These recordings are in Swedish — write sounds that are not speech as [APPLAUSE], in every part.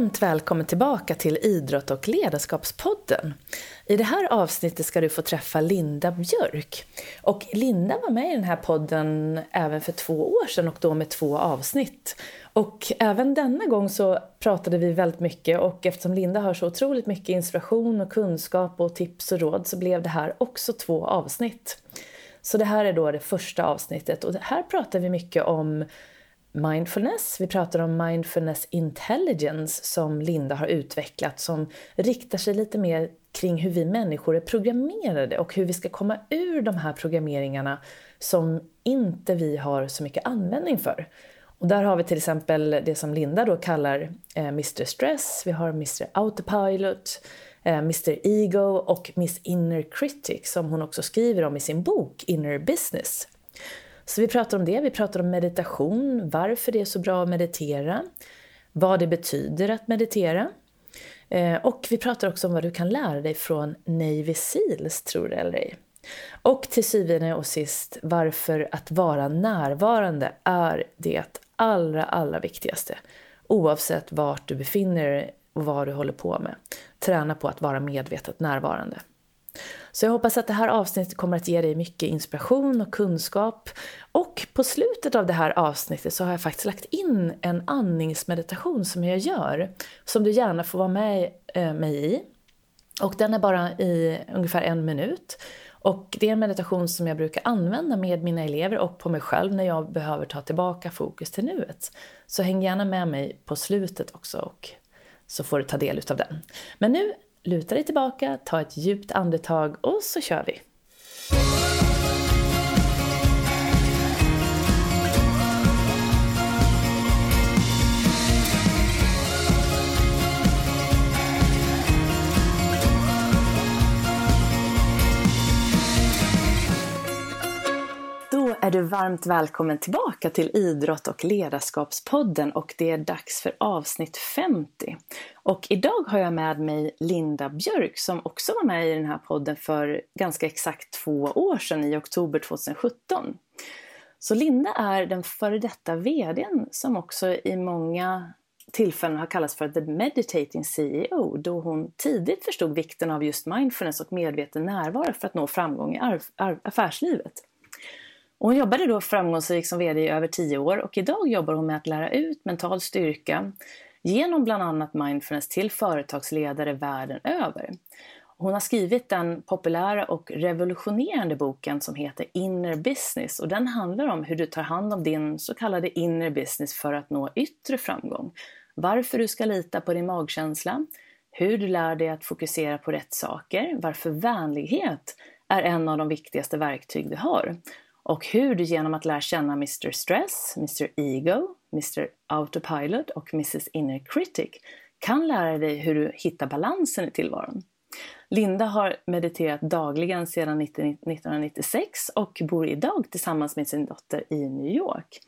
Varmt välkommen tillbaka till Idrott och ledarskapspodden. I det här avsnittet ska du få träffa Linda Björk. Och Linda var med i den här podden även för två år sedan och då med två avsnitt. Och även denna gång så pratade vi väldigt mycket och eftersom Linda har så otroligt mycket inspiration och kunskap och tips och råd så blev det här också två avsnitt. Så det här är då det första avsnittet och här pratar vi mycket om mindfulness. Vi pratar om mindfulness intelligence som Linda har utvecklat som riktar sig lite mer kring hur vi människor är programmerade och hur vi ska komma ur de här programmeringarna som inte vi har så mycket användning för. Och där har vi till exempel det som Linda då kallar eh, Mr Stress, vi har Mr Autopilot, eh, Mr Ego och Miss Inner Critic som hon också skriver om i sin bok Inner Business. Så vi pratar om det, vi pratar om meditation, varför det är så bra att meditera, vad det betyder att meditera. Eh, och vi pratar också om vad du kan lära dig från Navy Seals, tror det eller ej. Och till syvende och sist, varför att vara närvarande är det allra, allra viktigaste. Oavsett vart du befinner dig och vad du håller på med. Träna på att vara medvetet närvarande. Så jag hoppas att det här avsnittet kommer att ge dig mycket inspiration och kunskap. Och på slutet av det här avsnittet så har jag faktiskt lagt in en andningsmeditation som jag gör, som du gärna får vara med eh, mig i. Och den är bara i ungefär en minut. Och det är en meditation som jag brukar använda med mina elever och på mig själv när jag behöver ta tillbaka fokus till nuet. Så häng gärna med mig på slutet också och så får du ta del av den. Men nu luta dig tillbaka, ta ett djupt andetag och så kör vi! Är du varmt välkommen tillbaka till Idrott och ledarskapspodden och det är dags för avsnitt 50. Och idag har jag med mig Linda Björk som också var med i den här podden för ganska exakt två år sedan i oktober 2017. Så Linda är den före detta VDn som också i många tillfällen har kallats för The Meditating CEO då hon tidigt förstod vikten av just mindfulness och medveten närvaro för att nå framgång i affärslivet. Och hon jobbade då framgångsrikt som VD i över tio år och idag jobbar hon med att lära ut mental styrka genom bland annat mindfulness till företagsledare världen över. Hon har skrivit den populära och revolutionerande boken som heter Inner Business och den handlar om hur du tar hand om din så kallade inner business för att nå yttre framgång. Varför du ska lita på din magkänsla, hur du lär dig att fokusera på rätt saker, varför vänlighet är en av de viktigaste verktyg du har och hur du genom att lära känna Mr Stress, Mr Ego, Mr Autopilot och Mrs Inner Critic kan lära dig hur du hittar balansen i tillvaron. Linda har mediterat dagligen sedan 1996 och bor idag tillsammans med sin dotter i New York.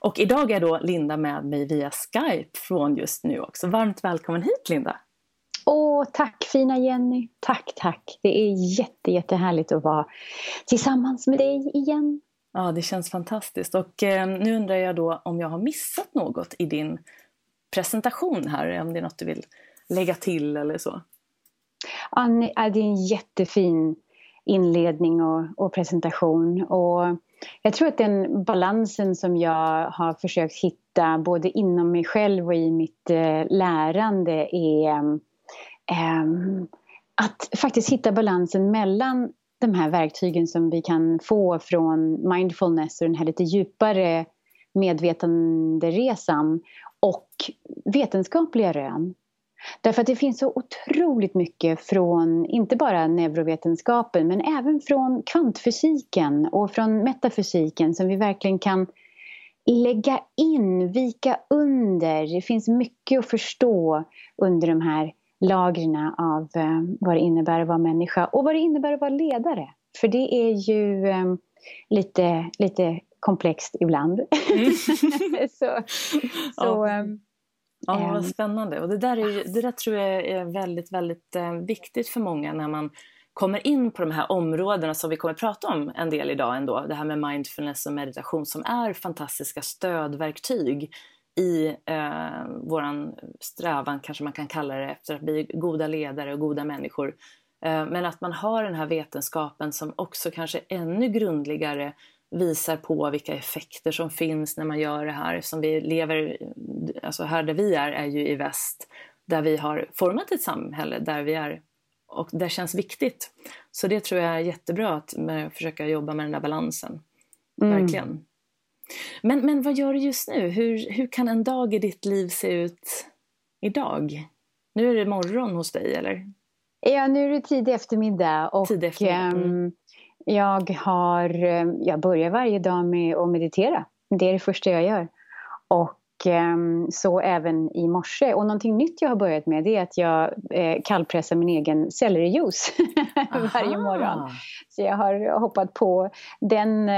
Och idag är då Linda med mig via Skype från just nu också. Varmt välkommen hit Linda! Åh, tack fina Jenny! Tack, tack! Det är jätte, jättehärligt att vara tillsammans med dig igen. Ja, det känns fantastiskt. Och eh, nu undrar jag då om jag har missat något i din presentation här, om det är något du vill lägga till eller så? Ja, äh, det är en jättefin inledning och, och, presentation. Och jag tror att den balansen som jag har försökt hitta både inom mig själv och i mitt eh, lärande är eh, att faktiskt hitta balansen mellan de här verktygen som vi kan få från mindfulness och den här lite djupare medvetanderesan och vetenskapliga rön. Därför att det finns så otroligt mycket från, inte bara neurovetenskapen, men även från kvantfysiken och från metafysiken som vi verkligen kan lägga in, vika under. Det finns mycket att förstå under de här lagren av eh, vad det innebär att vara människa och vad det innebär att vara ledare. För det är ju eh, lite, lite komplext ibland. Mm. [LAUGHS] så, [LAUGHS] så, ja. Um, ja, vad spännande. Och det där, är, det där tror jag är väldigt, väldigt eh, viktigt för många när man kommer in på de här områdena som vi kommer prata om en del idag ändå. Det här med mindfulness och meditation som är fantastiska stödverktyg i eh, våran strävan, kanske man kan kalla det, efter att bli goda ledare och goda människor. Eh, men att man har den här vetenskapen som också kanske ännu grundligare visar på vilka effekter som finns när man gör det här. Eftersom vi lever, alltså här där vi är, är ju i väst, där vi har format ett samhälle där vi är och det känns viktigt. Så det tror jag är jättebra att försöka jobba med den där balansen. Mm. Verkligen. Men, men vad gör du just nu? Hur, hur kan en dag i ditt liv se ut idag? Nu är det morgon hos dig eller? Ja, nu är det tidig eftermiddag och tidig eftermiddag. Mm. Ehm, jag, har, ehm, jag börjar varje dag med att meditera. Det är det första jag gör. Och Ehm, så även i morse. Och någonting nytt jag har börjat med det är att jag eh, kallpressar min egen sellerijuice [LAUGHS] varje morgon. Så jag har hoppat på den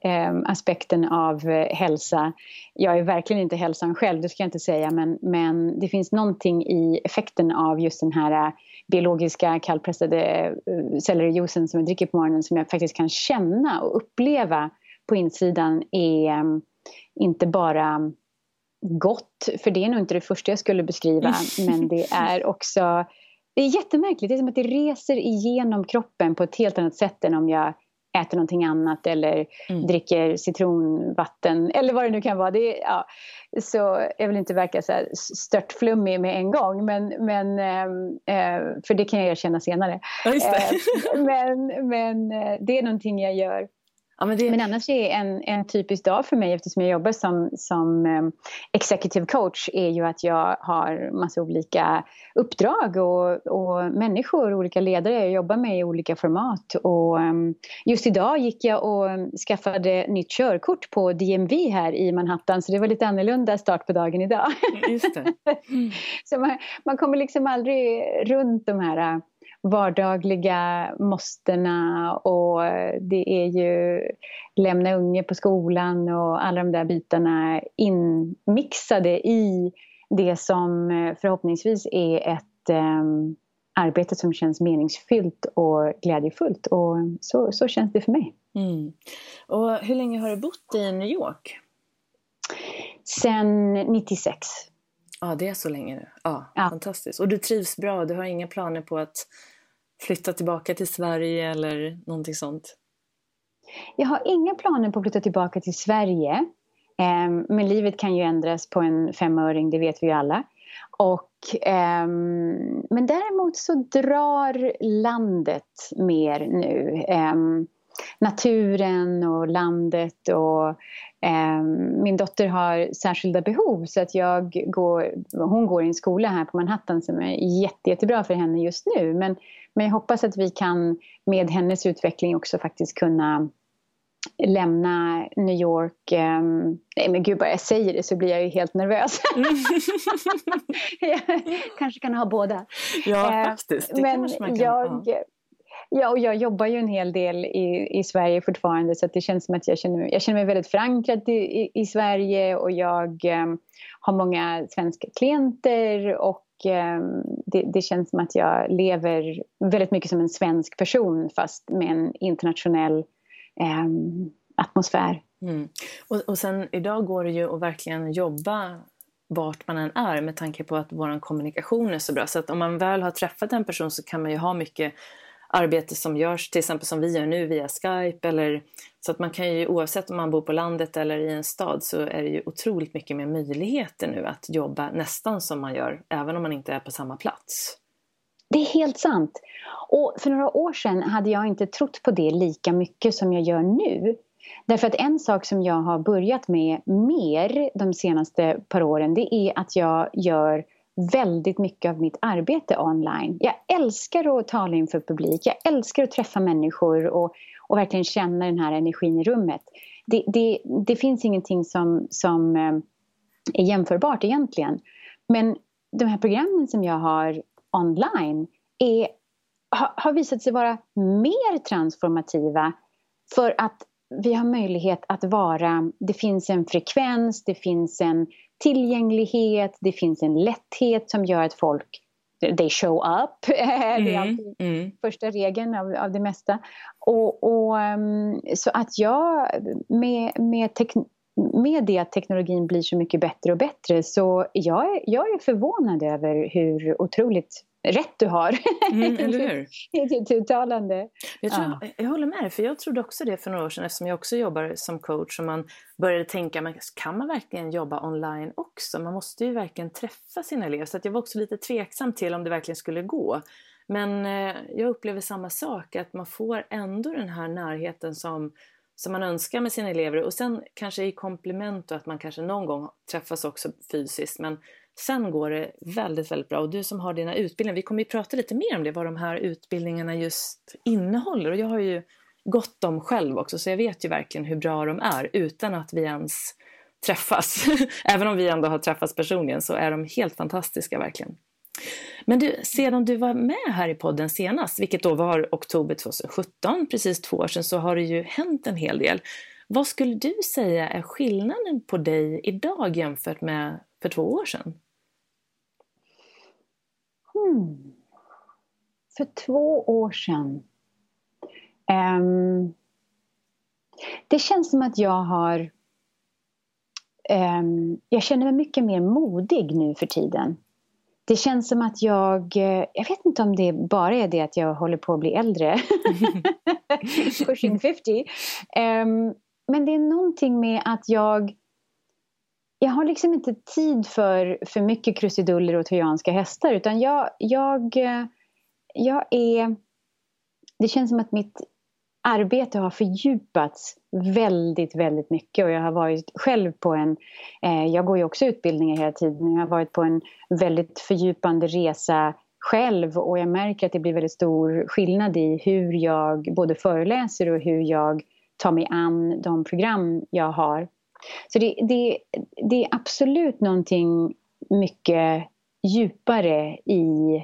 Eh, aspekten av eh, hälsa. Jag är verkligen inte hälsan själv, det ska jag inte säga, men, men det finns någonting i effekten av just den här eh, biologiska kallpressade eh, sellerijuicen som jag dricker på morgonen som jag faktiskt kan känna och uppleva på insidan är inte bara gott, för det är nog inte det första jag skulle beskriva, men det är också det är jättemärkligt, det är som att det reser igenom kroppen på ett helt annat sätt än om jag äter någonting annat eller mm. dricker citronvatten eller vad det nu kan vara. Det ja, så jag vill inte verka så här stört flummig med en gång, men, men, äh, för det kan jag erkänna senare. Ja, äh, men, men äh, det är någonting jag gör Ja, men, det... men annars är en, en typisk dag för mig eftersom jag jobbar som, som um, executive coach är ju att jag har massa olika uppdrag och, och människor, olika ledare jag jobbar med i olika format. Och um, just idag gick jag och skaffade nytt körkort på DMV här i Manhattan så det var lite annorlunda start på dagen idag. Just det. Mm. [LAUGHS] så man, man kommer liksom aldrig runt de här vardagliga måstena och det är ju lämna unge på skolan och alla de där bitarna inmixade i det som förhoppningsvis är ett um, arbete som känns meningsfyllt och glädjefullt. Och så, så känns det för mig. Mm. Och hur länge har du bott i New York? Sen 96. Ja, det är så länge nu. Ja, ja, Fantastiskt. Och du trivs bra? Du har inga planer på att flytta tillbaka till Sverige eller någonting sånt? Jag har inga planer på att flytta tillbaka till Sverige. Ehm, men livet kan ju ändras på en femöring, det vet vi ju alla. Och, ehm, men däremot så drar landet mer nu. Ehm, naturen och landet och min dotter har särskilda behov så att jag går, hon går i en skola här på Manhattan som är jätte, jättebra för henne just nu. Men men jag hoppas att vi kan med hennes utveckling också faktiskt kunna lämna New York. Um, nej men gud, bara jag säger det så blir jag ju helt nervös. [LAUGHS] jag kanske kan ha båda. Ja, uh, faktiskt. Det men kan, jag, ja. ja, och jag jobbar ju en hel del i, i Sverige fortfarande så det känns som att jag känner, jag känner mig väldigt förankrad i, i, i Sverige och jag um, har många svenska klienter och Ehm, det, det, känns som att jag lever väldigt mycket som en svensk person fast med en internationell eh, atmosfär. Mm. Och, och sen idag går det ju att verkligen jobba vart man än är med tanke på att vår kommunikation är så bra. Så att om man väl har träffat en person så kan man ju ha mycket arbete som görs, till exempel som vi gör nu via Skype. Eller, så att man kan ju oavsett om man bor på landet eller i en stad så är det ju otroligt mycket mer möjligheter nu att jobba nästan som man gör, även om man inte är på samma plats. Det är helt sant. Och för några år sedan hade jag inte trott på det lika mycket som jag gör nu. Därför att en sak som jag har börjat med mer de senaste par åren det är att jag gör väldigt mycket av mitt arbete online. Jag älskar att tala inför publik, jag älskar att träffa människor och, och verkligen känna den här energin i rummet. Det, det, det finns ingenting som, som eh, är jämförbart egentligen. Men de här programmen som jag har online är, har, har visat sig vara mer transformativa för att vi har möjlighet att vara, det finns en frekvens, det finns en tillgänglighet, det finns en lätthet som gör att folk they show up. [LAUGHS] det är mm, alltid mm. första regeln av, av det mesta. Och, och um, så att jag med, med tek med det att teknologin blir så mycket bättre och bättre så jag är, jag är förvånad över hur otroligt rätt du har mm, [LAUGHS] eller hur? i uttalande. Jag, tror, ja. jag, håller med dig, för jag trodde också det för några år sedan eftersom jag också jobbar som coach och man började tänka, kan man verkligen jobba online också? Man måste ju verkligen träffa sina elever. Så jag var också lite tveksam till om det verkligen skulle gå. Men eh, jag upplever samma sak, att man får ändå den här närheten som, som man önskar med sina elever. Och sen kanske i komplement och att man kanske någon gång träffas också fysiskt. Men sen går det väldigt, väldigt bra. Och du som har dina utbildningar, vi kommer ju prata lite mer om det, vad de här utbildningarna just innehåller. Och jag har ju gått dem själv också, så jag vet ju verkligen hur bra de är utan att vi ens träffas. [LAUGHS] Även om vi ändå har träffats personligen så är de helt fantastiska verkligen. Men du, sedan du var med här i podden senast, vilket då var oktober 2017, precis två år sedan, så har det ju hänt en hel del. Vad skulle du säga är skillnaden på dig idag jämfört med för två år sedan? Hmm. För två år sedan? Um, det känns som att jag har... Um, jag känner mig mycket mer modig nu för tiden det känns som att jag, eh, jag vet inte om det bara är det att jag håller på att bli äldre, [LAUGHS] pushing 50. Um, ehm, men det är någonting med att jag, jag har liksom inte tid för för mycket krusiduller och trojanska hästar utan jag, jag, eh, jag är, det känns som att mitt arbete har fördjupats väldigt, väldigt mycket och jag har varit själv på en, eh, jag går ju också utbildningar hela tiden, jag har varit på en väldigt fördjupande resa själv och jag märker att det blir väldigt stor skillnad i hur jag både föreläser och hur jag tar mig an de program jag har. Så det, det, det är absolut någonting mycket djupare i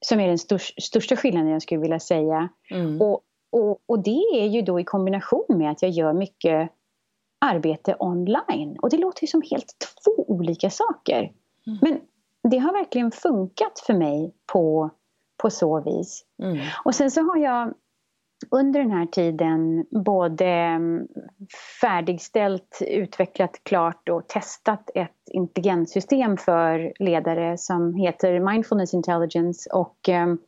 som är den största, största skillnaden jag skulle vilja säga. Mm. Och och, och, det är ju då i kombination med att jag gör mycket arbete online. Och det låter ju som helt två olika saker. Mm. Men det har verkligen funkat för mig på, på så vis. Mm. Och sen så har jag under den här tiden både mm, färdigställt, utvecklat klart och testat ett intelligenssystem för ledare som heter Mindfulness Intelligence och mm,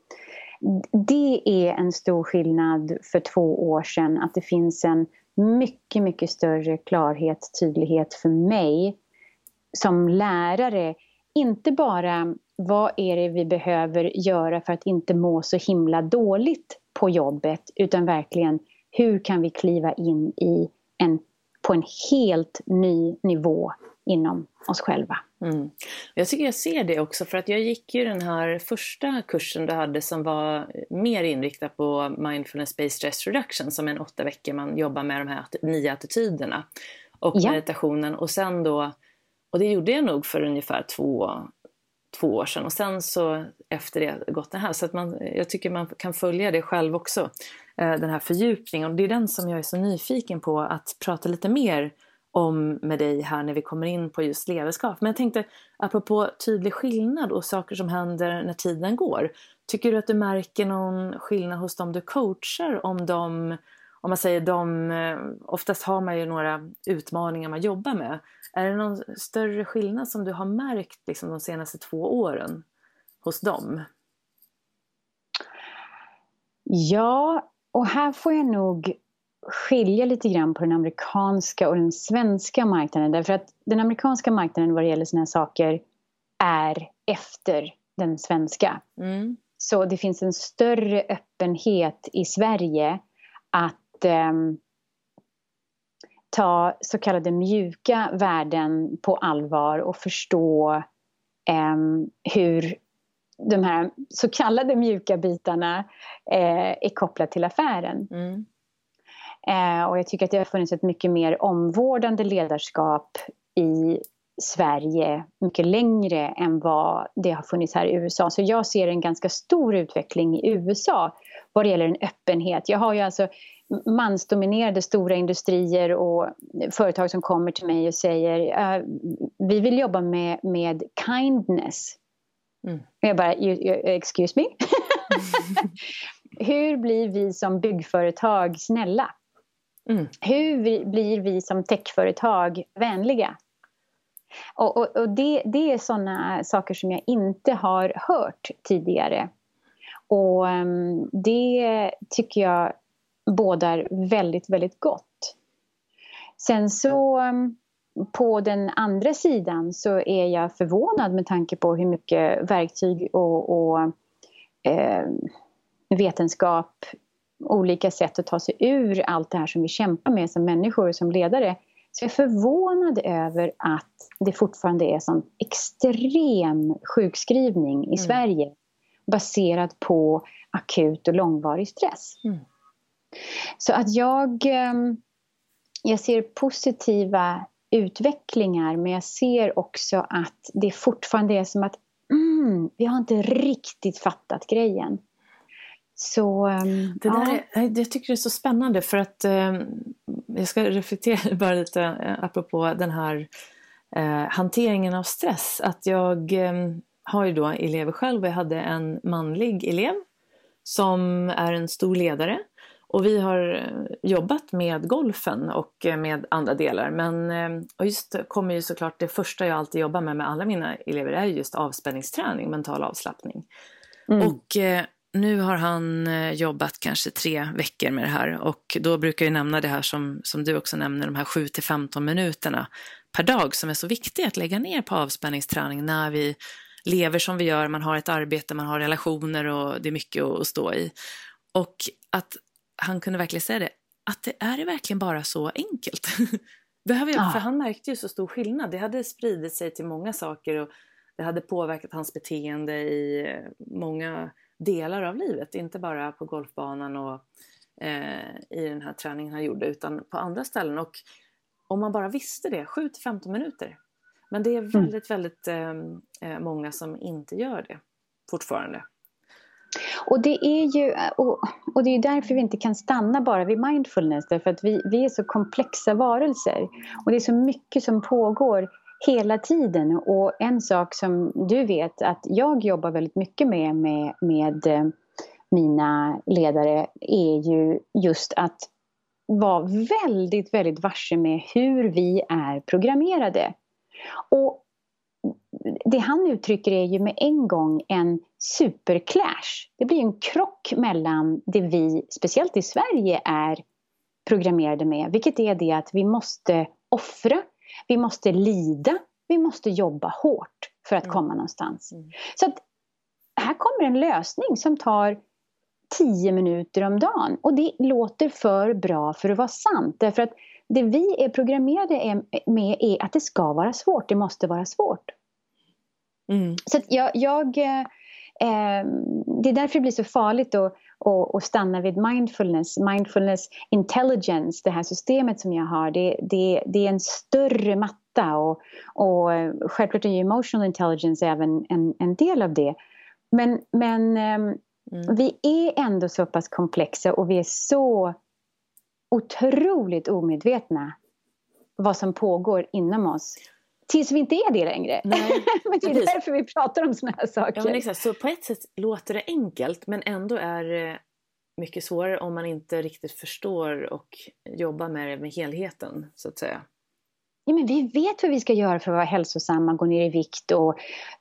det är en stor skillnad för två år sedan att det finns en mycket, mycket större klarhet, tydlighet för mig som lärare. Inte bara vad är det vi behöver göra för att inte må så himla dåligt på jobbet utan verkligen hur kan vi kliva in i en, på en helt ny nivå inom oss själva. Mm. Jag tycker jag ser det också för att jag gick ju den här första kursen du hade som var mer inriktad på mindfulness based stress reduction som en åtta veckor man jobbar med de här nio attityderna och ja. meditationen och sen då, och det gjorde jag nog för ungefär två, två år sedan och sen så efter det gått det här så att man, jag tycker man kan följa det själv också, eh, den här fördjupningen och det är den som jag är så nyfiken på att prata lite mer om med dig här när vi kommer in på just ledarskap. Men jag tänkte apropå tydlig skillnad och saker som händer när tiden går. Tycker du att du märker någon skillnad hos dem du coachar om de, om man säger de, eh, oftast har man ju några utmaningar man jobbar med. Är det någon större skillnad som du har märkt liksom de senaste två åren hos dem? Ja, och här får jag nog skilja lite grann på den amerikanska och den svenska marknaden. Därför att den amerikanska marknaden vad det gäller sådana här saker är efter den svenska. Mm. Så det finns en större öppenhet i Sverige att ta så kallade mjuka värden på allvar och förstå eh, hur de här så kallade mjuka bitarna eh, är kopplade till affären. Mm. Eh, och jag tycker att det har funnits ett mycket mer omvårdande ledarskap i Sverige mycket längre än vad det har funnits här i USA. Så jag ser en ganska stor utveckling i USA vad det gäller en öppenhet. Jag har ju alltså mansdominerade stora industrier och företag som kommer till mig och säger uh, vi vill jobba med, med kindness. Mm. Och jag bara, excuse me? [LAUGHS] Hur blir vi som byggföretag snälla? Mm. Hur blir vi som techföretag vänliga? Och, och, och det, det, är sådana saker som jag inte har hört tidigare. Och um, det tycker jag bådar väldigt, väldigt gott. Sen så um, på den andra sidan så är jag förvånad med tanke på hur mycket verktyg och, och eh, vetenskap, olika sätt att ta sig ur allt det här som vi kämpar med som människor och som ledare. Så jag är förvånad över att det fortfarande är sån extrem sjukskrivning i mm. Sverige baserat på akut och långvarig stress. Mm. Så att jag, ehm, jag ser positiva utvecklingar men jag ser också att det fortfarande är som att mm, vi har inte riktigt fattat grejen. Så, um, det där ja. är, jag tycker det är så spännande för att eh, jag ska reflektera [LAUGHS] bara lite eh, apropå den här eh, hanteringen av stress. Att jag eh, har ju då elever själv och jag hade en manlig elev som är en stor ledare och vi har eh, jobbat med golfen och eh, med andra delar. Men eh, och just kommer ju såklart det första jag alltid jobbar med med alla mina elever är just avspänningsträning, mental avslappning. Mm. Och nu har han jobbat kanske tre veckor med det här och då brukar jag nämna det här som, som du också nämner, de här 7 till 15 minuterna per dag som är så viktiga att lägga ner på avspänningsträning när vi lever som vi gör, man har ett arbete, man har relationer och det är mycket att stå i. Och att han kunde verkligen säga det, att det är verkligen bara så enkelt. [LAUGHS] Behöver jag, ja. För han märkte ju så stor skillnad. Det hade spridit sig till många saker och det hade påverkat hans beteende i eh, många delar av livet. Inte bara på golfbanan och eh, i den här träningen han gjorde utan på andra ställen. Och om man bara visste det, 7 15 minuter. Men det är väldigt, mm. väldigt ehm, eh, många som inte gör det fortfarande. Och det är ju och, och, det är därför vi inte kan stanna bara vid mindfulness därför att vi, vi är så komplexa varelser och det är så mycket som pågår hela tiden och en sak som du vet att jag jobbar väldigt mycket med med, med eh, mina ledare är ju just att vara väldigt, väldigt varse med hur vi är programmerade. Och det han uttrycker är ju med en gång en superclash. Det blir en krock mellan det vi, speciellt i Sverige, är programmerade med. Vilket är det att vi måste offra, vi måste lida, vi måste jobba hårt för att mm. komma någonstans. Mm. Så att här kommer en lösning som tar tio minuter om dagen. Och det låter för bra för att vara sant. Därför att det vi är programmerade med är att det ska vara svårt, det måste vara svårt. Mm. Så jag, jag eh, eh, det är därför det blir så farligt att, att, att stanna vid mindfulness. Mindfulness intelligence, det här systemet som jag har, det, det, det är en större matta och, och självklart är ju emotional intelligence även en, en del av det. Men, men eh, mm. vi är ändå så pass komplexa och vi är så otroligt omedvetna vad som pågår inom oss. Tills vi inte är det längre. Nej, [LAUGHS] men det är precis. därför vi pratar om sådana här saker. Ja, men exakt. Så på ett sätt låter det enkelt men ändå är det mycket svårare om man inte riktigt förstår och jobbar med det med helheten så att säga. Ja, men vi vet vad vi ska göra för att vara hälsosamma, gå ner i vikt och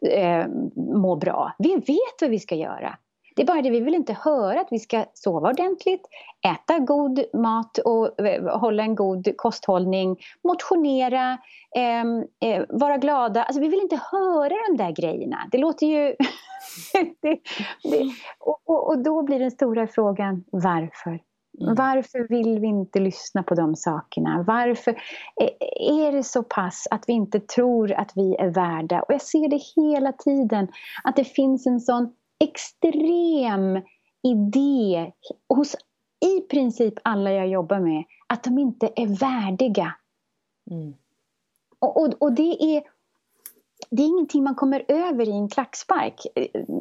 eh, må bra. Vi vet vad vi ska göra. Det är bara det, vi vill inte höra att vi ska sova ordentligt, äta god mat och eh, hålla en god kosthållning, motionera, eh, eh, vara glada. Alltså vi vill inte höra de där grejerna. Det låter ju... [LAUGHS] det, det, och, och, och, då blir den stora frågan varför? Mm. Varför vill vi inte lyssna på de sakerna? Varför eh, är det så pass att vi inte tror att vi är värda? Och jag ser det hela tiden, att det finns en sån extrem idé hos i princip alla jag jobbar med att de inte är värdiga. Mm. Och, och, och, det, är, det är ingenting man kommer över i en klackspark.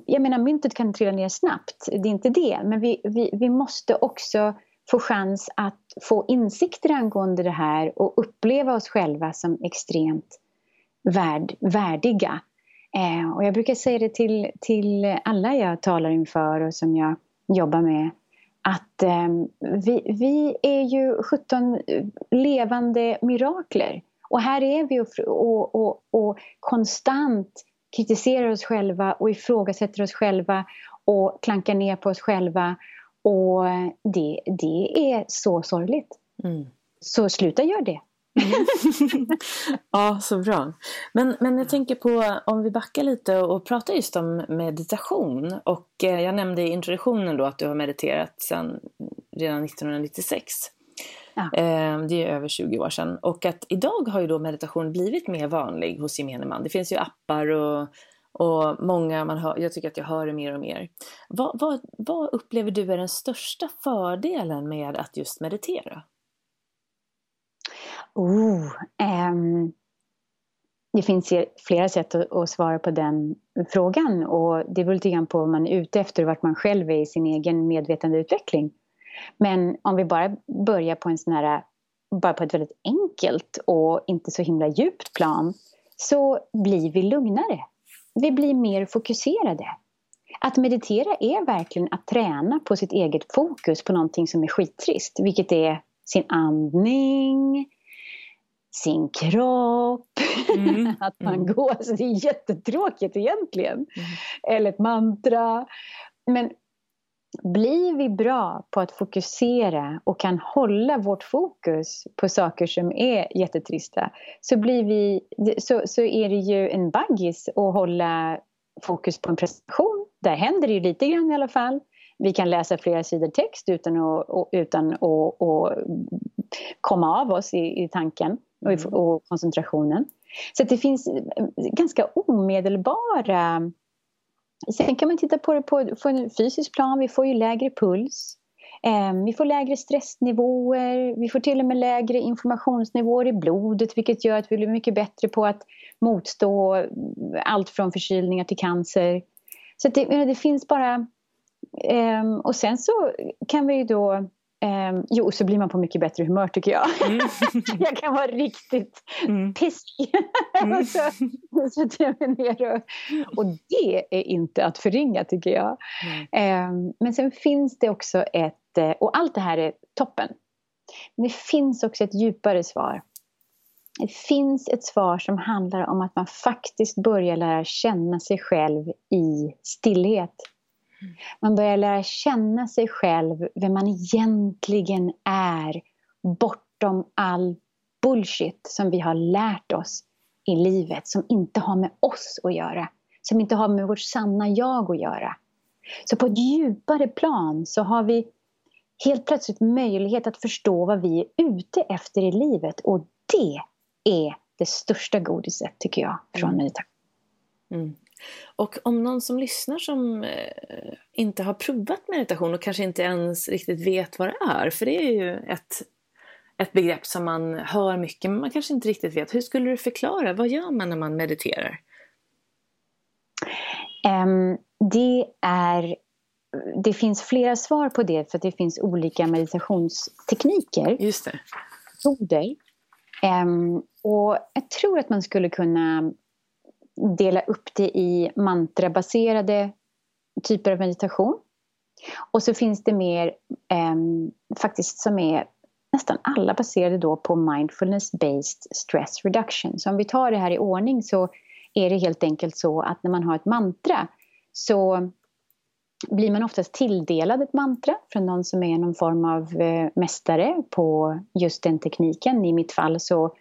Jag menar myntet kan trilla ner snabbt, det är inte det. Men vi, vi, vi måste också få chans att få insikter angående det här och uppleva oss själva som extremt värd, värdiga. Eh, och jag brukar säga det till, till alla jag talar inför och som jag jobbar med. att eh, vi, vi är ju 17 levande mirakler. Och här är vi och, och, och, och konstant kritiserar oss själva och ifrågasätter oss själva och klankar ner på oss själva. Och det, det är så sorgligt. Mm. Så sluta göra det. [LAUGHS] ja, så bra. Men, men jag tänker på om vi backar lite och pratar just om meditation. Och eh, jag nämnde i introduktionen då att du har mediterat sedan redan 1996. Ja. Eh, det är över 20 år sedan. Och att idag har ju då meditation blivit mer vanlig hos gemene man. Det finns ju appar och, och många, man hör, jag tycker att jag hör det mer och mer. Vad, vad, vad upplever du är den största fördelen med att just meditera? Oh, um, det finns flera sätt att, att, svara på den frågan och det beror lite grann på vad man är ute efter och vart man själv är i sin egen medvetandeutveckling. Men om vi bara börjar på en sån här, bara på ett väldigt enkelt och inte så himla djupt plan så blir vi lugnare. Vi blir mer fokuserade. Att meditera är verkligen att träna på sitt eget fokus på någonting som är skittrist, vilket är sin andning, sin kropp, mm. [LAUGHS] att man mm. går. Alltså det är jättetråkigt egentligen. Mm. Eller ett mantra. Men blir vi bra på att fokusera och kan hålla vårt fokus på saker som är jättetrista så, blir vi, så, så är det ju en baggis att hålla fokus på en prestation. Där händer det ju lite grann i alla fall. Vi kan läsa flera sidor text utan att, utan att, att komma av oss i, i tanken och, mm. och koncentrationen. Så det finns ganska omedelbara... Sen kan man titta på det på, på en fysisk plan. Vi får ju lägre puls. Eh, vi får lägre stressnivåer. Vi får till och med lägre informationsnivåer i blodet vilket gör att vi blir mycket bättre på att motstå allt från förkylningar till cancer. Så det, det finns bara... Eh, och sen så kan vi ju då Um, jo, så blir man på mycket bättre humör tycker jag. Mm. [LAUGHS] jag kan vara riktigt mm. pissig. [LAUGHS] Mm. så, så ner och, och det är inte att förringa tycker jag. Um, men sen finns det också ett, eh, och allt det här är toppen. Men det finns också ett djupare svar. Det finns ett svar som handlar om att man faktiskt börjar lära känna sig själv i stillhet. Man börjar lära känna sig själv, vem man egentligen är bortom all bullshit som vi har lärt oss i livet som inte har med oss att göra. Som inte har med vårt sanna jag att göra. Så på ett djupare plan så har vi helt plötsligt möjlighet att förstå vad vi är ute efter i livet och det är det största godiset tycker jag från meditation. Mm. Och om någon som lyssnar som eh, inte har provat meditation och kanske inte ens riktigt vet vad det är, för det är ju ett, ett begrepp som man hör mycket men man kanske inte riktigt vet. Hur skulle du förklara, vad gör man när man mediterar? Um, det är det finns flera svar på det för det finns olika meditationstekniker. Just det. Metoder. Um, och jag tror att man skulle kunna dela upp det i mantrabaserade typer av meditation. Och så finns det mer eh, faktiskt som är nästan alla baserade då på mindfulness-based stress reduction. Så om vi tar det här i ordning så är det helt enkelt så att när man har ett mantra så blir man oftast tilldelad ett mantra från någon som är någon form av eh, mästare på just den tekniken. I mitt fall så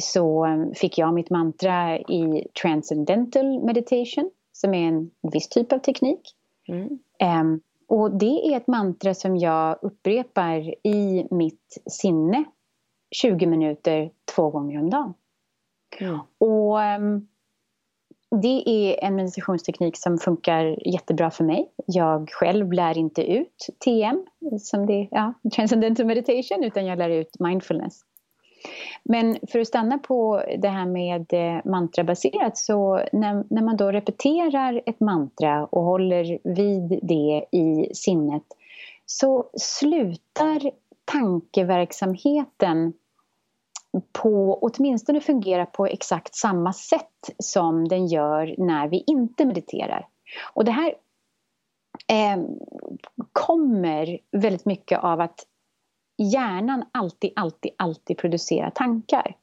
så um, fick jag mitt mantra i Transcendental Meditation som är en viss typ av teknik. Mm. Um, och det är ett mantra som jag upprepar i mitt sinne 20 minuter två gånger om dagen. Mm. Och um, det är en meditationsteknik som funkar jättebra för mig. Jag själv lär inte ut TM, som det, ja, Transcendental Meditation, utan jag lär ut mindfulness. Men för att stanna på det här med eh, mantrabaserat så när, när man då repeterar ett mantra och håller vid det i sinnet så slutar tankeverksamheten på åtminstone fungera på exakt samma sätt som den gör när vi inte mediterar. Och det här eh, kommer väldigt mycket av att hjärnan alltid, alltid, alltid producerar tankar.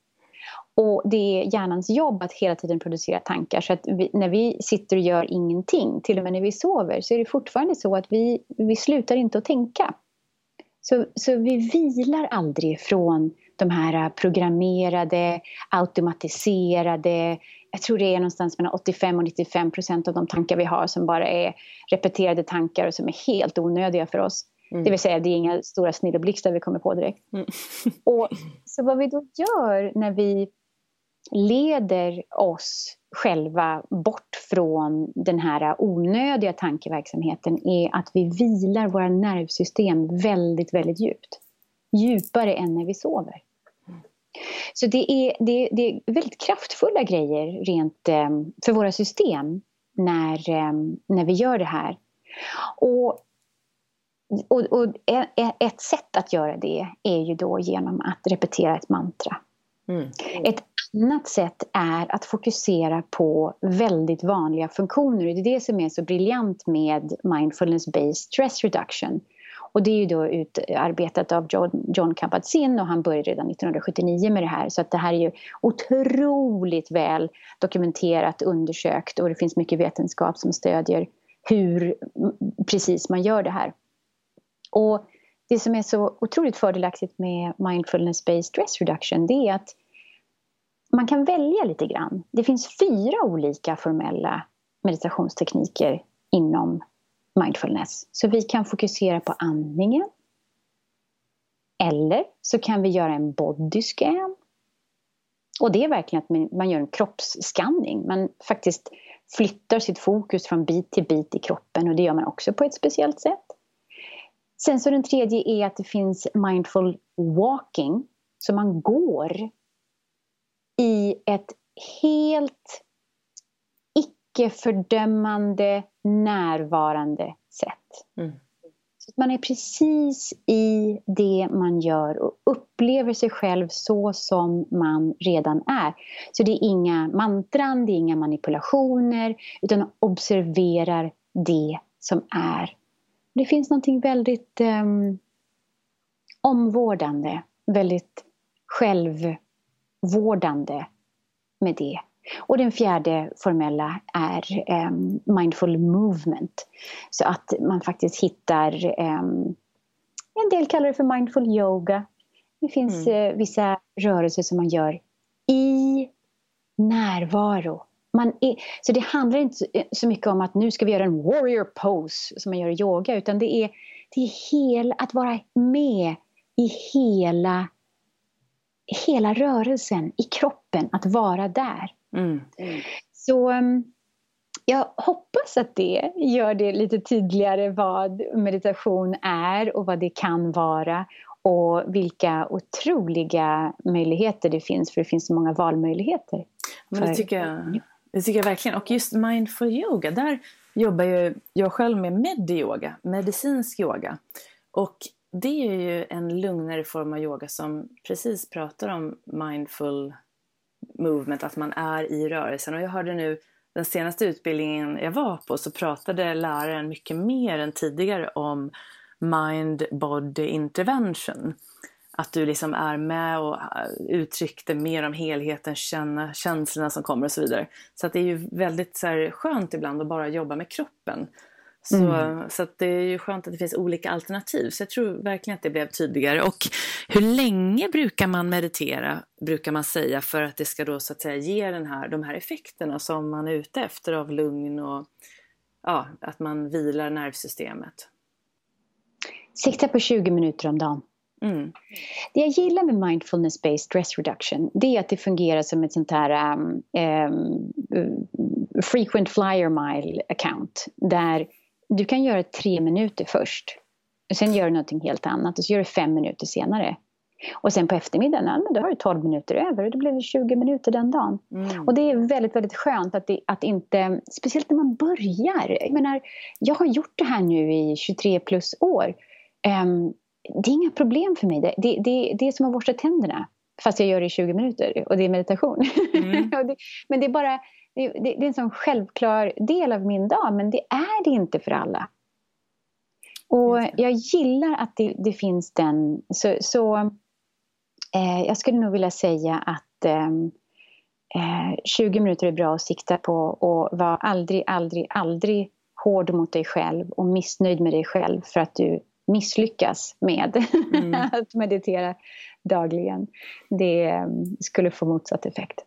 Och det är hjärnans jobb att hela tiden producera tankar. Så att vi, när vi sitter och gör ingenting, till och med när vi sover, så är det fortfarande så att vi, vi slutar inte att tänka. Så, så vi vilar aldrig från de här programmerade, automatiserade, jag tror det är någonstans mellan 85 och 95 procent av de tankar vi har som bara är repeterade tankar och som är helt onödiga för oss. Mm. Det vill säga, det är inga stora snilleblixtar vi kommer på direkt. Mm. [LAUGHS] och, så vad vi då gör när vi leder oss själva bort från den här onödiga tankeverksamheten är att vi vilar våra nervsystem väldigt, väldigt djupt. Djupare än när vi sover. Så det är, det, det är väldigt kraftfulla grejer rent eh, för våra system när, eh, när vi gör det här. Och, och, och ett sätt att göra det är ju då genom att repetera ett mantra. Mm. Ett annat sätt är att fokusera på väldigt vanliga funktioner. Det är det som är så briljant med mindfulness-based stress reduction. Och det är ju då utarbetat av John, Kabat-Zinn och han började redan 1979 med det här. Så att det här är ju otroligt väl dokumenterat, undersökt och det finns mycket vetenskap som stödjer hur precis man gör det här. Och det som är så otroligt fördelaktigt med mindfulness-based stress reduction det är att man kan välja lite grann. Det finns fyra olika formella meditationstekniker inom mindfulness. Så vi kan fokusera på andningen. Eller så kan vi göra en bodyscan. Och det är verkligen att man gör en kroppsskanning. Man faktiskt flyttar sitt fokus från bit till bit i kroppen och det gör man också på ett speciellt sätt. Sen så den tredje är att det finns mindful walking. Så man går i ett helt icke-fördömande, närvarande sätt. Mm. Så man är precis i det man gör och upplever sig själv så som man redan är. Så det är inga mantran, det är inga manipulationer, utan observerar det som är. Det finns någonting väldigt um, omvårdande, väldigt självvårdande med det. Och den fjärde formella är um, mindful movement. Så att man faktiskt hittar, um, en del kallar det för mindful yoga. Det finns mm. uh, vissa rörelser som man gör i närvaro. Man är, så det handlar inte så mycket om att nu ska vi göra en warrior pose som man gör i yoga utan det är, det är hel, att vara med i hela, hela rörelsen, i kroppen, att vara där. Mm. Så um, jag hoppas att det gör det lite tydligare vad meditation är och vad det kan vara och vilka otroliga möjligheter det finns, för det finns så många valmöjligheter. Men det, tycker jag, det tycker jag verkligen. Och just mindful yoga, där jobbar ju jag själv med medyoga, medicinsk yoga. Och det är ju en lugnare form av yoga som precis pratar om mindful movement, att man är i rörelsen. Och jag hörde nu den senaste utbildningen jag var på så pratade läraren mycket mer än tidigare om mind-body intervention. Att du liksom är med och äh, uttryckte mer om helheten, känna känslorna som kommer och så vidare. Så att det är ju väldigt så här, skönt ibland att bara jobba med kroppen. Så, mm. så det är ju skönt att det finns olika alternativ. Så jag tror verkligen att det blev tydligare. Och hur länge brukar man meditera, brukar man säga, för att det ska då så att säga ge den här, de här effekterna som man är ute efter av lugn och ja, att man vilar nervsystemet? Sikta på 20 minuter om dagen. Mm. Det jag gillar med mindfulness-based stress reduction det är att det fungerar som ett sånt här um, um, frequent flyer mile account där du kan göra tre minuter först. Sen gör du någonting helt annat och så gör du fem minuter senare. Och sen på eftermiddagen, ja, men då har du 12 minuter över och då blir det 20 minuter den dagen. Mm. Och det är väldigt, väldigt skönt att, det, att inte, speciellt när man börjar. Jag menar, jag har gjort det här nu i 23 plus år. Um, det är inga problem för mig. Det, det, det, det är som att borsta tänderna. Fast jag gör det i 20 minuter och det är meditation. Mm. [LAUGHS] men det är bara det, det, det, är en sån självklar del av min dag, men det är det inte för alla. Och jag gillar att det, det finns den. Så, så eh, jag skulle nog vilja säga att ehm, eh, 20 minuter är bra att sikta på och var aldrig, aldrig, aldrig hård mot dig själv och missnöjd med dig själv för att du misslyckas med mm. [LAUGHS] att meditera dagligen. Det ehm, skulle få motsatt effekt.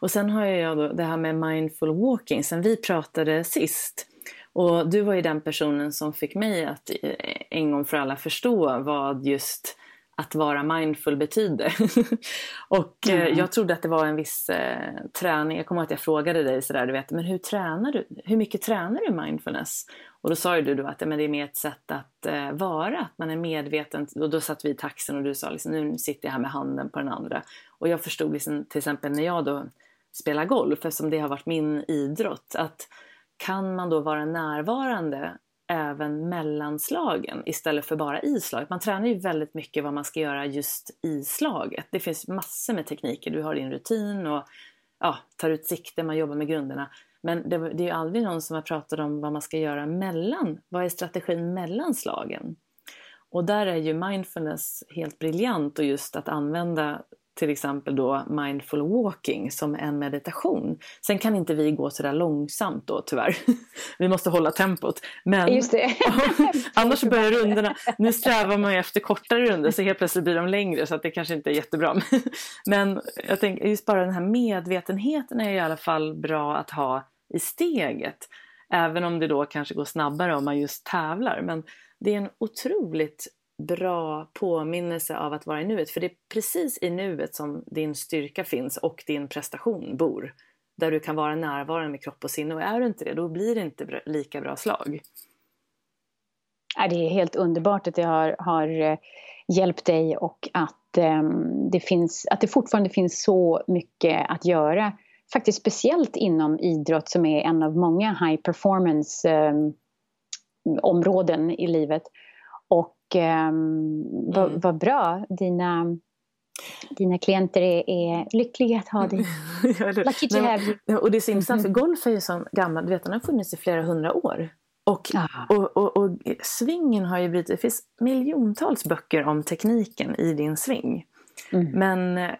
Och sen har jag då det här med mindful walking, sen vi pratade sist. Och du var ju den personen som fick mig att eh, en gång för alla förstå vad just att vara mindful betyder. [LAUGHS] och eh, mm. jag trodde att det var en viss eh, träning. Jag kommer ihåg att jag frågade dig sådär, du vet, men hur tränar du? Hur mycket tränar du mindfulness? Och då sa ju du då att men det är mer ett sätt att eh, vara, att man är medveten. Och då satt vi i taxin och du sa liksom, nu sitter jag här med handen på den andra. Och jag förstod liksom, till exempel när jag då spelar golf, eftersom det har varit min idrott, att kan man då vara närvarande även mellanslagen istället för bara i slaget. Man tränar ju väldigt mycket vad man ska göra just i slaget. Det finns massor med tekniker. Du har din rutin och ja, tar ut sikte, man jobbar med grunderna. Men det, det är ju aldrig någon som har pratat om vad man ska göra mellan. Vad är strategin mellan slagen? Och där är ju mindfulness helt briljant och just att använda till exempel då mindful walking som en meditation. Sen kan inte vi gå sådär långsamt då tyvärr. [LAUGHS] vi måste hålla tempot. Men Just det. [LAUGHS] annars börjar rundorna, nu strävar man ju efter kortare runder så helt plötsligt blir de längre så att det kanske inte är jättebra. [LAUGHS] Men jag tänker just bara den här medvetenheten är i alla fall bra att ha i steget. Även om det då kanske går snabbare om man just tävlar. Men det är en otroligt bra påminnelse av att vara i nuet. För det är precis i nuet som din styrka finns och din prestation bor. Där du kan vara närvarande med kropp och sinne. Och är du inte det, då blir det inte lika bra slag. Det är helt underbart att jag har, har eh, hjälpt dig och att, um, det finns, att det fortfarande finns så mycket att göra. Faktiskt speciellt inom idrott som är en av många high performance um, områden i livet. Um, vad, mm. vad bra, dina, dina klienter är, är lyckliga att ha dig. [LAUGHS] Lucky to have you. Och det är så intressant, för golf är ju så gammal, du vet den har funnits i flera hundra år. Och, ah. och, och, och, svingen har ju blivit, det finns miljontals böcker om tekniken i din sving. Mm. Men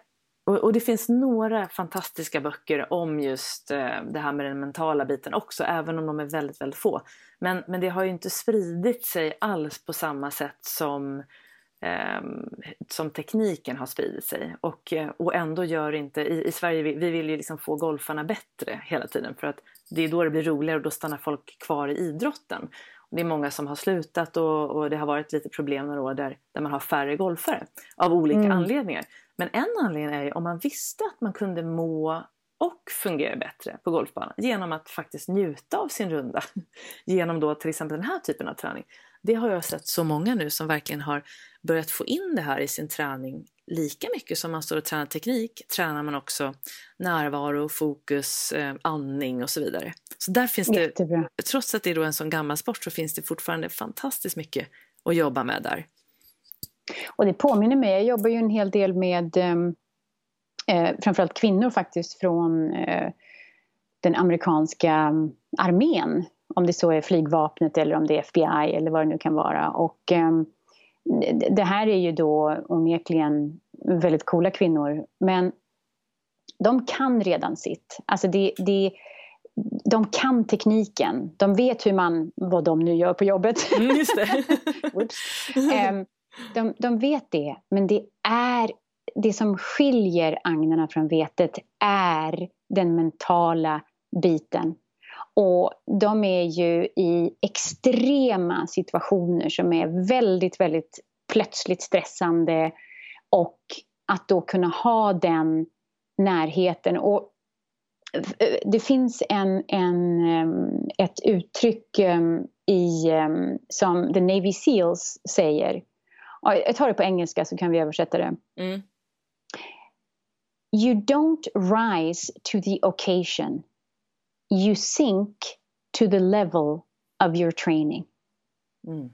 och, och, det finns några fantastiska böcker om just eh, det här med den mentala biten också, även om de är väldigt, väldigt få. Men, men det har ju inte spridit sig alls på samma sätt som, eh, som tekniken har spridit sig. Och, eh, och ändå gör inte, i, i Sverige, vi, vi vill ju liksom få golfarna bättre hela tiden för att det är då det blir roligare och då stannar folk kvar i idrotten. Det är många som har slutat och, och det har varit lite problem några år där, där man har färre golfare av olika mm. anledningar. Men en anledning är ju om man visste att man kunde må och fungera bättre på golfbanan genom att faktiskt njuta av sin runda. [LAUGHS] Genom då till exempel den här typen av träning. Det har jag sett så många nu som verkligen har börjat få in det här i sin träning. Lika mycket som man står och tränar teknik tränar man också närvaro, fokus, eh, andning och så vidare. Så där finns det, Jättebra. trots att det är en sån gammal sport så finns det fortfarande fantastiskt mycket att jobba med där. Och det påminner mig, jag jobbar ju en hel del med ehm, eh, framförallt kvinnor faktiskt från eh, den amerikanska armén. Om det så är flygvapnet eller om det är FBI eller vad det nu kan vara. Och eh, det här är ju då onekligen väldigt coola kvinnor. Men de kan redan sitt. Alltså det, det, de kan tekniken. De vet hur man, vad de nu gör på jobbet. Mm, just det. [LAUGHS] um, de, de vet det, men det är det som skiljer agnarna från vetet är den mentala biten. Och de är ju i extrema situationer som är väldigt, väldigt plötsligt stressande och att då kunna ha den närheten. Och eh, det finns en, en, ehm, ett uttryck ehm, i, ehm, som The Navy Seals säger jag tar det på engelska så kan vi översätta det. Mm. You don't rise to the occasion. You sink to the level of your training. Mm.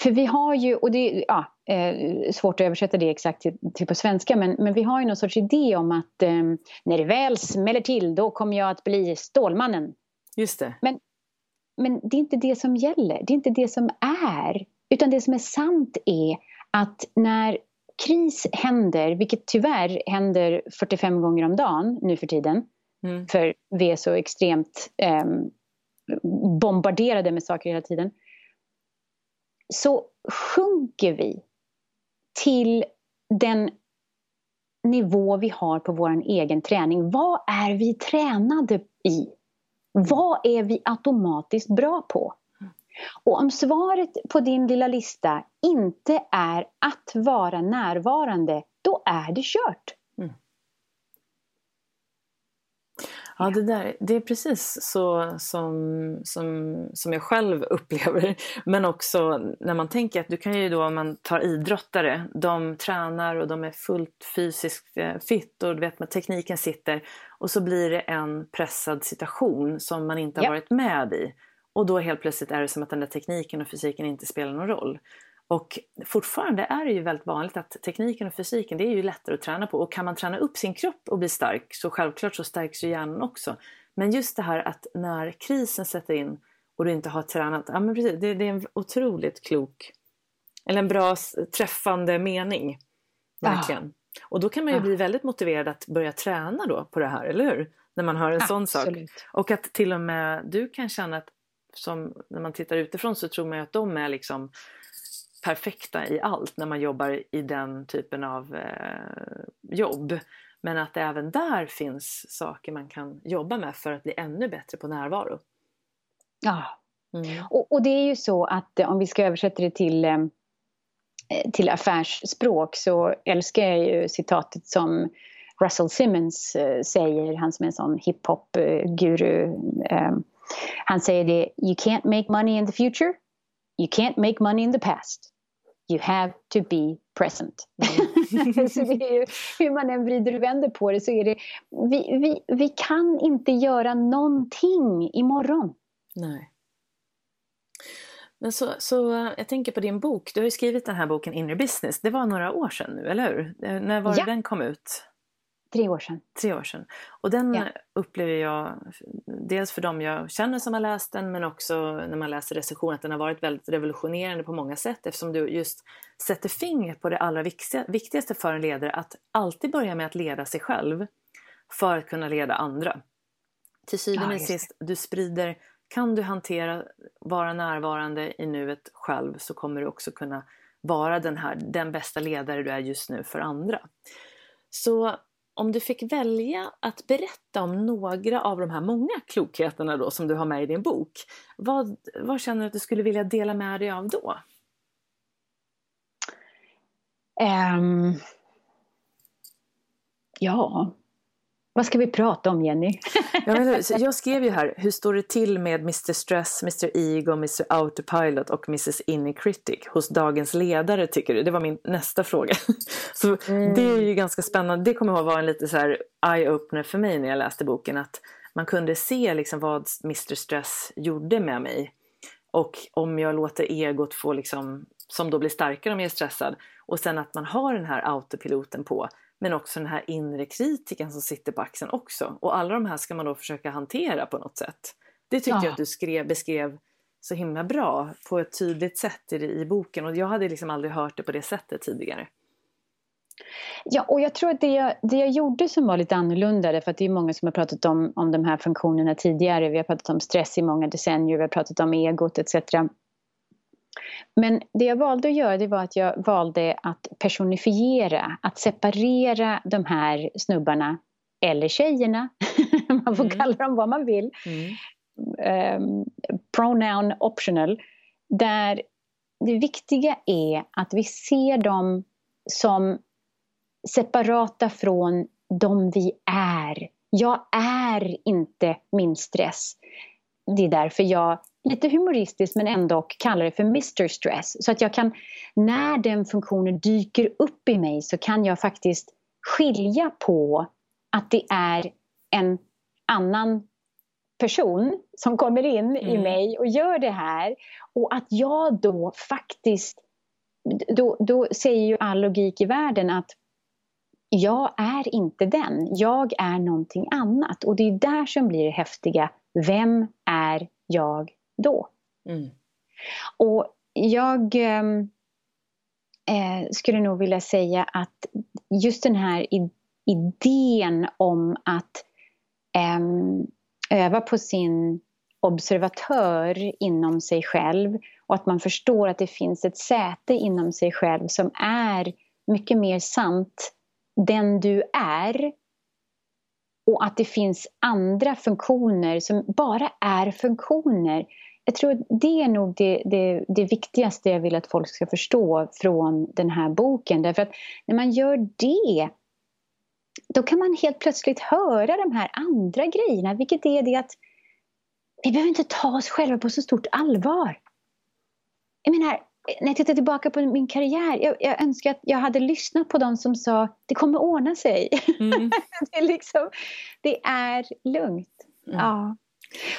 För vi har ju, och det är ja, eh, svårt att översätta det exakt till, till, på svenska, men, men vi har ju någon sorts idé om att eh, när det väl smäller till då kommer jag att bli Stålmannen. Just det. Men men det är inte det som gäller, det är inte det som är. Utan det som är sant är att när kris händer, vilket tyvärr händer 45 gånger om dagen nu för tiden, mm. för vi är så extremt eh, bombarderade med saker hela tiden, så sjunker vi till den nivå vi har på vår egen träning. Vad är vi tränade i? Vad är vi automatiskt bra på? Och om svaret på din lilla lista inte är att vara närvarande, då är det kört. Mm. Ja, det, där, det är precis så som, som, som jag själv [LAUGHS] upplever. Men också när man tänker att du kan ju då, om man tar idrottare, de tränar och de är fullt fysiskt eh, fit och du vet med tekniken sitter och så blir det en pressad situation som man inte har ja. varit med i. Och då helt plötsligt är det som att den där tekniken och fysiken inte spelar någon roll. Och fortfarande är det ju väldigt vanligt att tekniken och fysiken det är ju lättare att träna på och kan man träna upp sin kropp och bli stark så självklart så stärks ju hjärnan också. Men just det här att när krisen sätter in och du inte har tränat, ja men precis, det, det är en otroligt klok, eller en bra träffande mening. Verkligen. Ja. Och då kan man ju ja. bli väldigt motiverad att börja träna då på det här, eller hur? När man hör en Absolut. sån sak. Och att till och med du kan känna att som, när man tittar utifrån så tror man ju att de är liksom perfekta i allt när man jobbar i den typen av eh, jobb. Men att det även där finns saker man kan jobba med för att bli ännu bättre på närvaro. Ja, mm. och, och, det är ju så att eh, om vi ska översätta det till, eh, till affärsspråk så älskar jag ju citatet som Russell Simmons eh, säger, han som är en sån hiphop-guru. Han säger det, you can't make money in the future, you can't make money in the past. You have to be present. Mm. [LAUGHS] [LAUGHS] så ju, hur man än vrider och vänder på det så är det, vi, vi, vi kan inte göra någonting imorgon. Nej. Men så, så jag tänker på din bok, du har ju skrivit den här boken Inner Business, det var några år sedan nu, eller hur? När var det den kom ut? Tre år sedan. Tre år sedan. Och den ja. upplever jag, dels för dem jag känner som har läst den, men också när man läser recensionen, att den har varit väldigt revolutionerande på många sätt eftersom du just sätter fingret på det allra viktigaste för en ledare, att alltid börja med att leda sig själv för att kunna leda andra. Till syvende och sist, du sprider, kan du hantera, vara närvarande i nuet själv så kommer du också kunna vara den här, den bästa ledare du är just nu för andra. Så om du fick välja att berätta om några av de här många klokheterna då som du har med i din bok, vad, vad känner du att du skulle vilja dela med dig av då? Um, ja, vad ska vi prata om Jenny? jag, jag skrev ju här, hur står det till med Mr Stress, Mr Ego, Mr Autopilot och Mrs Inner Critic hos dagens ledare tycker du? Det var min nästa fråga. [LAUGHS] Så mm. det är ju ganska spännande, det kommer att vara en lite så här eye-opener för mig när jag läste boken att man kunde se liksom vad Mr Stress gjorde med mig. Och om jag låter egot få liksom, som då blir starkare om jag är stressad och sen att man har den här autopiloten på men också den här inre kritiken som sitter på axeln också. Och alla de här ska man då försöka hantera på något sätt. Det tyckte ja. jag att du skrev, beskrev så himla bra på ett tydligt sätt i, i boken och jag hade liksom aldrig hört det på det sättet tidigare. Ja, och jag tror att det jag, det jag gjorde som var lite annorlunda, för att det är många som har pratat om, om de här funktionerna tidigare. Vi har pratat om stress i många decennier, vi har pratat om egot etc. Men det jag valde att göra det var att jag valde att personifiera, att separera de här snubbarna, eller tjejerna, [LAUGHS] man får mm. kalla dem vad man vill, mm. um, pronoun optional, där det viktiga är att vi ser dem som separata från de vi är. Jag är inte min stress. Det är därför jag lite humoristiskt men ändå kallar det för Mr Stress. Så att jag kan, när den funktionen dyker upp i mig så kan jag faktiskt skilja på att det är en annan person som kommer in mm. i mig och gör det här och att jag då faktiskt då, då säger ju all logik i världen att jag är inte den, jag är någonting annat och det är där som blir det häftiga. Vem är jag då. Mm. Och jag ehm, eh, skulle nog vilja säga att just den här idén om att eh, öva på sin observatör inom sig själv och att man förstår att det finns ett säte inom sig själv som är mycket mer sant den du är och att det finns andra funktioner som bara är funktioner. Jag tror det är nog det, det, det, viktigaste jag vill att folk ska förstå från den här boken. Därför att när man gör det då kan man helt plötsligt höra de här andra grejerna, vilket är det att vi behöver inte ta oss själva på så stort allvar. Jag menar, när jag tittar tillbaka på min karriär, jag, jag önskar att jag hade lyssnat på dem som sa det kommer ordna sig. Mm. [LAUGHS] det, är liksom, det är lugnt. Mm. Ja.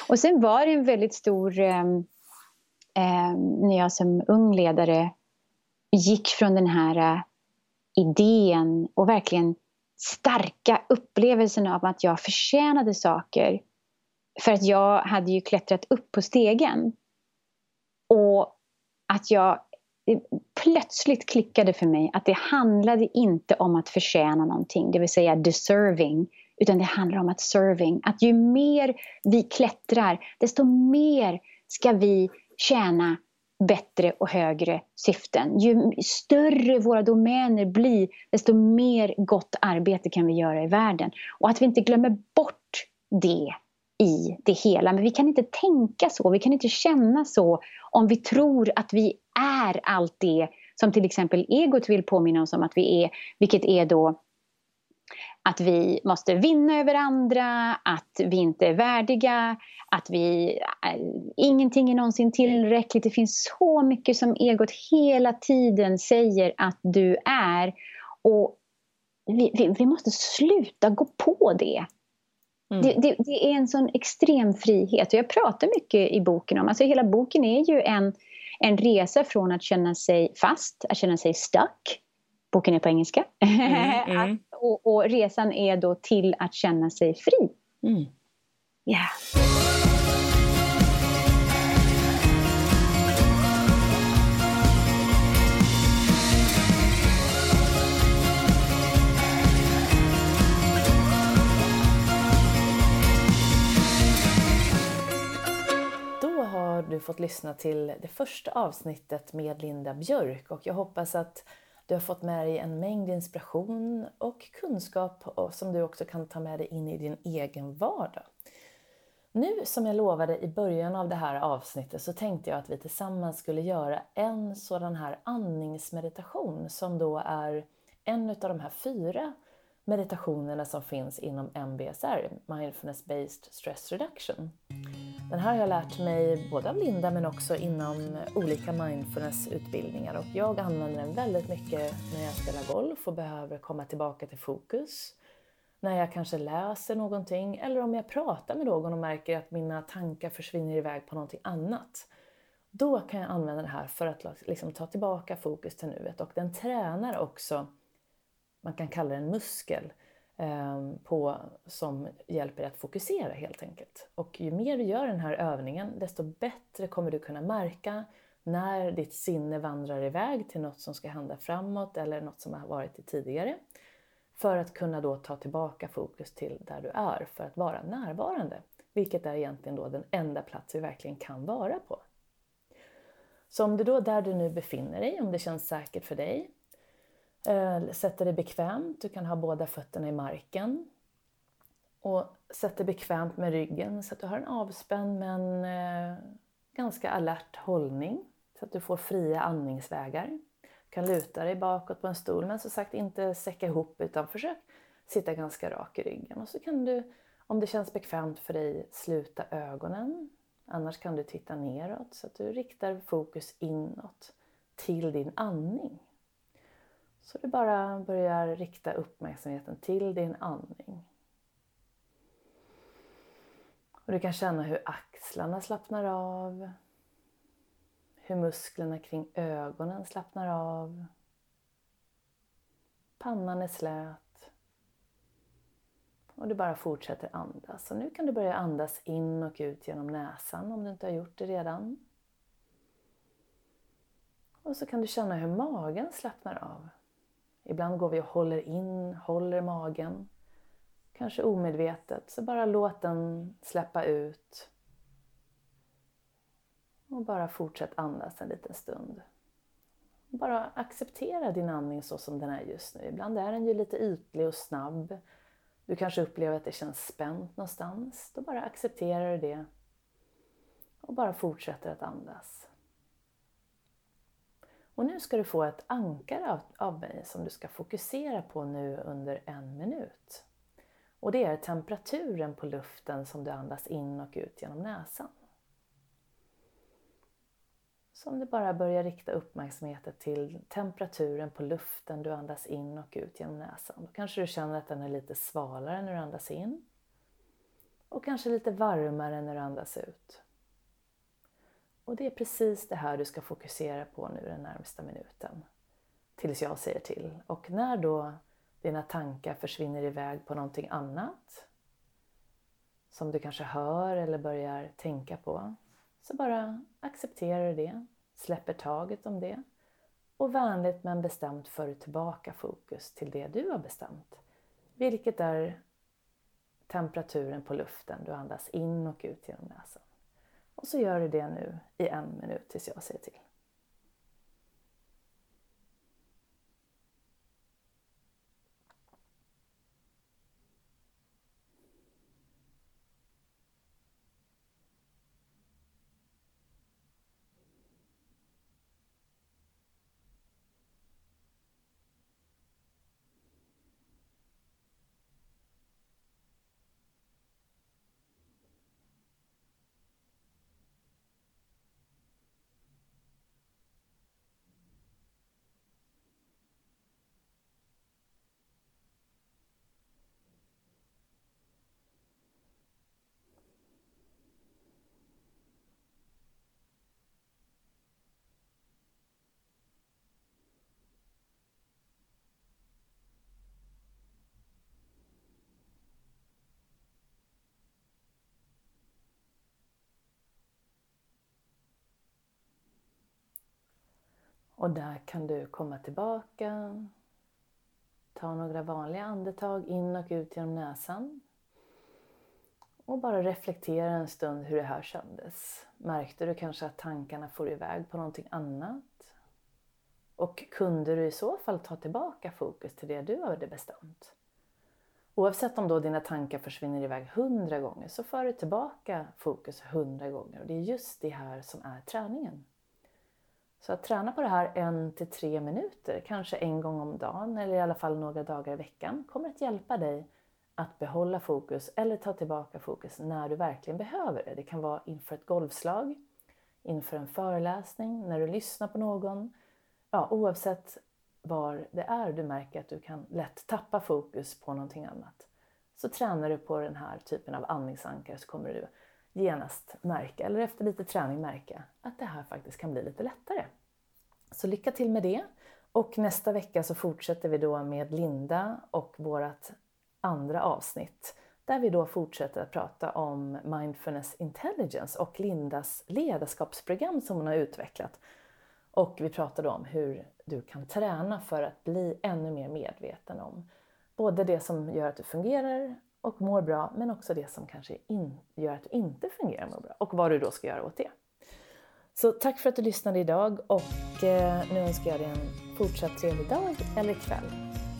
Och sen var det en väldigt stor, eh, eh, när jag som ung ledare gick från den här eh, idén och verkligen starka upplevelsen av att jag förtjänade saker. För att jag hade ju klättrat upp på stegen. Och att jag eh, plötsligt klickade för mig att det handlade inte om att förtjäna någonting, det vill säga deserving, utan det handlar om att serving. Att ju mer vi klättrar, desto mer ska vi tjäna bättre och högre syften. Ju större våra domäner blir, desto mer gott arbete kan vi göra i världen. Och att vi inte glömmer bort det i det hela. Men vi kan inte tänka så, vi kan inte känna så om vi tror att vi är allt det som till exempel egot vill påminna oss om att vi är, vilket är då att vi måste vinna över andra, att vi inte är värdiga, att vi, äh, ingenting är någonsin tillräckligt. Det finns så mycket som egot hela tiden säger att du är. Och vi, vi, vi måste sluta gå på det. Mm. Det, det, det, är en sån extrem frihet. Och jag pratar mycket i boken om, alltså hela boken är ju en, en resa från att känna sig fast, att känna sig stuck. Boken är på engelska. Mm, [LAUGHS] mm. att, och, och, resan är då till att känna sig fri. Mm. Yeah. har du fått lyssna till det första avsnittet med Linda Björk och jag hoppas att du har fått med dig en mängd inspiration och kunskap som du också kan ta med dig in i din egen vardag. Nu som jag lovade i början av det här avsnittet så tänkte jag att vi tillsammans skulle göra en sådan här andningsmeditation som då är en av de här fyra meditationerna som finns inom MBSR, Mindfulness Based Stress Reduction. Den här har jag lärt mig både av Linda men också inom olika mindfulnessutbildningar och jag använder den väldigt mycket när jag spelar golf och behöver komma tillbaka till fokus. När jag kanske läser någonting eller om jag pratar med någon och märker att mina tankar försvinner iväg på någonting annat. Då kan jag använda det här för att liksom ta tillbaka fokus till nuet och den tränar också, man kan kalla det en muskel, ehm, på, som hjälper dig att fokusera helt enkelt. Och ju mer du gör den här övningen desto bättre kommer du kunna märka när ditt sinne vandrar iväg till något som ska hända framåt eller något som har varit tidigare. För att kunna då ta tillbaka fokus till där du är för att vara närvarande. Vilket är egentligen då den enda plats vi verkligen kan vara på. Så om du då där du nu befinner dig, om det känns säkert för dig, Eh, sätter dig bekvämt, du kan ha båda fötterna i marken. Och sätt dig bekvämt med ryggen så att du har en avspänd men eh, ganska alert hållning. Så att du får fria andningsvägar. Du kan luta dig bakåt på en stol men som sagt inte säcka ihop utan försök sitta ganska rak i ryggen. Och så kan du, om det känns bekvämt för dig, sluta ögonen. Annars kan du titta neråt så att du riktar fokus inåt till din andning. Så du bara börjar rikta uppmärksamheten till din andning. Och du kan känna hur axlarna slappnar av. Hur musklerna kring ögonen slappnar av. Pannan är slät. Och du bara fortsätter andas. Och nu kan du börja andas in och ut genom näsan om du inte har gjort det redan. Och så kan du känna hur magen slappnar av. Ibland går vi och håller in, håller magen. Kanske omedvetet, så bara låt den släppa ut. Och bara fortsätt andas en liten stund. Bara acceptera din andning så som den är just nu. Ibland är den ju lite ytlig och snabb. Du kanske upplever att det känns spänt någonstans. Då bara accepterar du det och bara fortsätter att andas. Och nu ska du få ett ankare av, av mig som du ska fokusera på nu under en minut. Och det är temperaturen på luften som du andas in och ut genom näsan. Så om du bara börjar rikta uppmärksamheten till temperaturen på luften du andas in och ut genom näsan. Då kanske du känner att den är lite svalare när du andas in. Och kanske lite varmare när du andas ut. Och det är precis det här du ska fokusera på nu den närmsta minuten. Tills jag säger till. Och när då dina tankar försvinner iväg på någonting annat som du kanske hör eller börjar tänka på så bara accepterar du det, släpper taget om det och vänligt men bestämt för tillbaka fokus till det du har bestämt. Vilket är temperaturen på luften du andas in och ut genom näsan. Och så gör du det nu i en minut tills jag säger till. Och där kan du komma tillbaka. Ta några vanliga andetag in och ut genom näsan. Och bara reflektera en stund hur det här kändes. Märkte du kanske att tankarna for iväg på någonting annat? Och kunde du i så fall ta tillbaka fokus till det du hade bestämt? Oavsett om då dina tankar försvinner iväg hundra gånger så för du tillbaka fokus hundra gånger. Och det är just det här som är träningen. Så att träna på det här en till tre minuter, kanske en gång om dagen eller i alla fall några dagar i veckan, kommer att hjälpa dig att behålla fokus eller ta tillbaka fokus när du verkligen behöver det. Det kan vara inför ett golvslag, inför en föreläsning, när du lyssnar på någon. Ja, oavsett var det är du märker att du kan lätt tappa fokus på någonting annat. Så tränar du på den här typen av andningsankare så kommer du genast märka, eller efter lite träning märka, att det här faktiskt kan bli lite lättare. Så lycka till med det! Och nästa vecka så fortsätter vi då med Linda och vårt andra avsnitt där vi då fortsätter att prata om Mindfulness Intelligence och Lindas ledarskapsprogram som hon har utvecklat. Och vi pratar då om hur du kan träna för att bli ännu mer medveten om både det som gör att du fungerar och mår bra, men också det som kanske in, gör att du inte fungerar och mår bra och vad du då ska göra åt det. Så tack för att du lyssnade idag och eh, nu önskar jag dig en fortsatt trevlig dag eller kväll.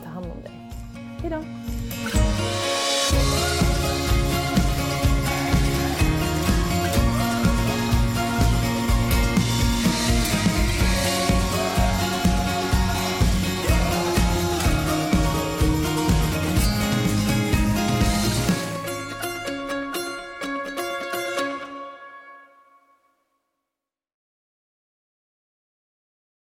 Ta hand om dig. Hejdå!